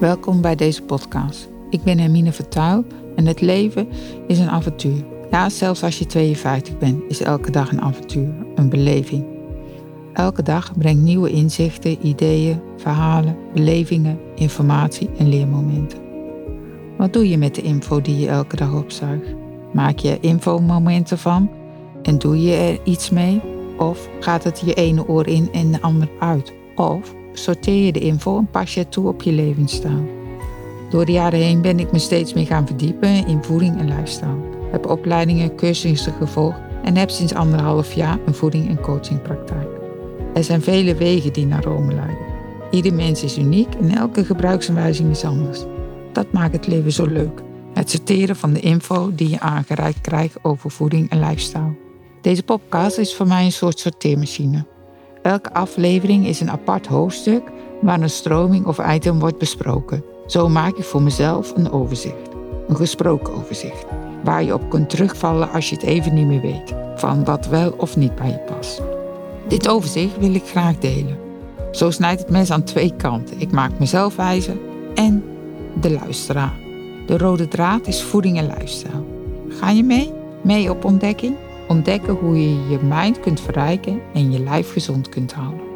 Welkom bij deze podcast. Ik ben Hermine Vertuil en het leven is een avontuur. Ja, zelfs als je 52 bent, is elke dag een avontuur, een beleving. Elke dag brengt nieuwe inzichten, ideeën, verhalen, belevingen, informatie en leermomenten. Wat doe je met de info die je elke dag opzuigt? Maak je infomomenten van en doe je er iets mee? Of gaat het je ene oor in en de ander uit? Of sorteer je de info en pas je het toe op je levensstijl? Door de jaren heen ben ik me steeds meer gaan verdiepen in voeding en lifestyle. Heb opleidingen, cursussen gevolgd en heb sinds anderhalf jaar een voeding- en coachingpraktijk. Er zijn vele wegen die naar Rome leiden. Ieder mens is uniek en elke gebruiksaanwijzing is anders. Dat maakt het leven zo leuk. Het sorteren van de info die je aangereikt krijgt over voeding en lifestyle. Deze podcast is voor mij een soort sorteermachine. Elke aflevering is een apart hoofdstuk waar een stroming of item wordt besproken. Zo maak ik voor mezelf een overzicht. Een gesproken overzicht. Waar je op kunt terugvallen als je het even niet meer weet. Van wat wel of niet bij je past. Dit overzicht wil ik graag delen. Zo snijdt het mes aan twee kanten. Ik maak mezelf wijzer en de luisteraar. De rode draad is voeding en lifestyle. Ga je mee? Mee op ontdekking? Ontdekken hoe je je mind kunt verrijken en je lijf gezond kunt houden.